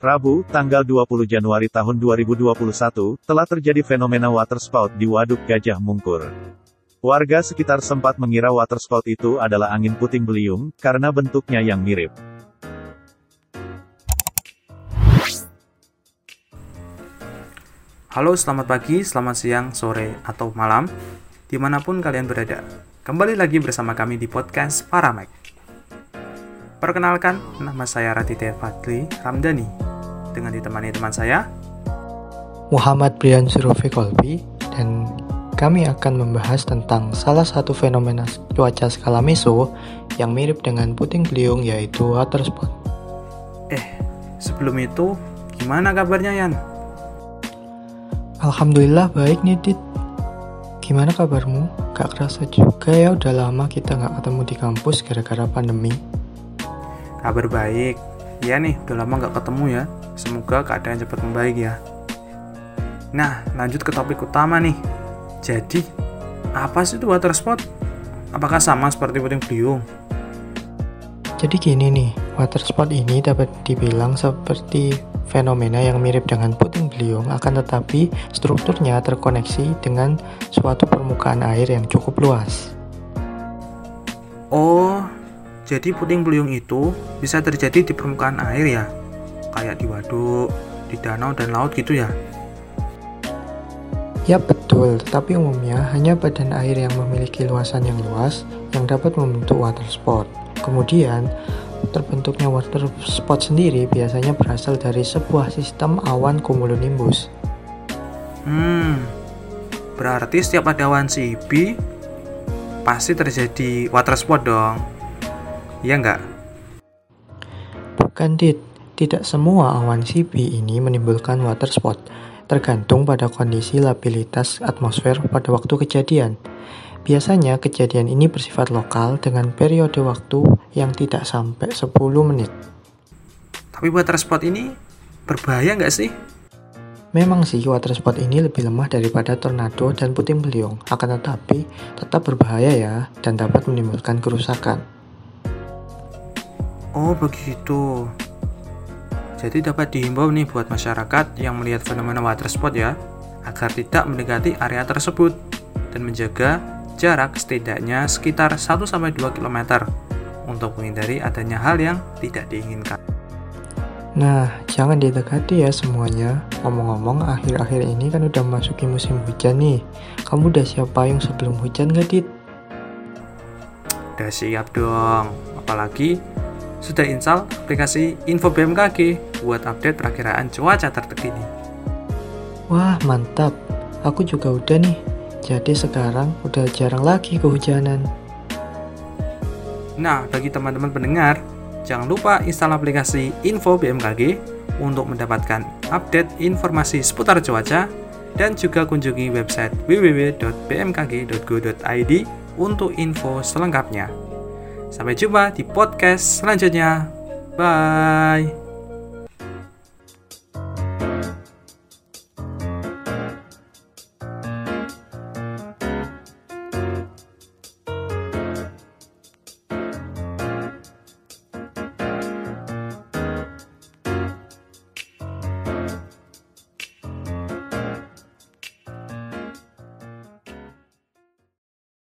Rabu, tanggal 20 Januari tahun 2021, telah terjadi fenomena waterspout di Waduk Gajah Mungkur. Warga sekitar sempat mengira waterspout itu adalah angin puting beliung, karena bentuknya yang mirip. Halo, selamat pagi, selamat siang, sore, atau malam, di mana pun kalian berada. Kembali lagi bersama kami di podcast Paramek. Perkenalkan, nama saya Raditya Fadli Ramdhani dengan ditemani teman saya Muhammad Brian Surufi Kolbi dan kami akan membahas tentang salah satu fenomena cuaca skala meso yang mirip dengan puting beliung yaitu water spot. Eh, sebelum itu gimana kabarnya Yan? Alhamdulillah baik nih Dit. Gimana kabarmu? Gak kerasa juga ya udah lama kita gak ketemu di kampus gara-gara pandemi. Kabar baik. Iya nih, udah lama gak ketemu ya. Semoga keadaan cepat membaik ya. Nah, lanjut ke topik utama nih. Jadi, apa sih itu water spot? Apakah sama seperti puting beliung? Jadi gini nih, water spot ini dapat dibilang seperti fenomena yang mirip dengan puting beliung akan tetapi strukturnya terkoneksi dengan suatu permukaan air yang cukup luas. Oh, jadi puting beliung itu bisa terjadi di permukaan air ya? Kayak di waduk, di danau dan laut gitu ya? Ya betul, tapi umumnya hanya badan air yang memiliki luasan yang luas yang dapat membentuk water spot. Kemudian, terbentuknya water spot sendiri biasanya berasal dari sebuah sistem awan cumulonimbus. Hmm, berarti setiap ada awan CB pasti terjadi water spot dong. Iya nggak? Bukan, Dit. Tidak semua awan CP ini menimbulkan water spot, tergantung pada kondisi labilitas atmosfer pada waktu kejadian. Biasanya kejadian ini bersifat lokal dengan periode waktu yang tidak sampai 10 menit. Tapi water spot ini berbahaya nggak sih? Memang sih water spot ini lebih lemah daripada tornado dan puting beliung, akan tetapi tetap berbahaya ya dan dapat menimbulkan kerusakan. Oh begitu. Jadi dapat dihimbau nih buat masyarakat yang melihat fenomena water spot ya, agar tidak mendekati area tersebut dan menjaga jarak setidaknya sekitar 1-2 km untuk menghindari adanya hal yang tidak diinginkan. Nah, jangan didekati ya semuanya. Ngomong-ngomong, akhir-akhir ini kan udah masuki musim hujan nih. Kamu udah siap payung sebelum hujan gak, Dit? Udah siap dong. Apalagi sudah install aplikasi Info BMKG buat update perakiraan cuaca terkini. Wah, mantap. Aku juga udah nih. Jadi sekarang udah jarang lagi kehujanan. Nah, bagi teman-teman pendengar, jangan lupa install aplikasi Info BMKG untuk mendapatkan update informasi seputar cuaca dan juga kunjungi website www.bmkg.go.id untuk info selengkapnya. Sampai jumpa di podcast selanjutnya. Bye.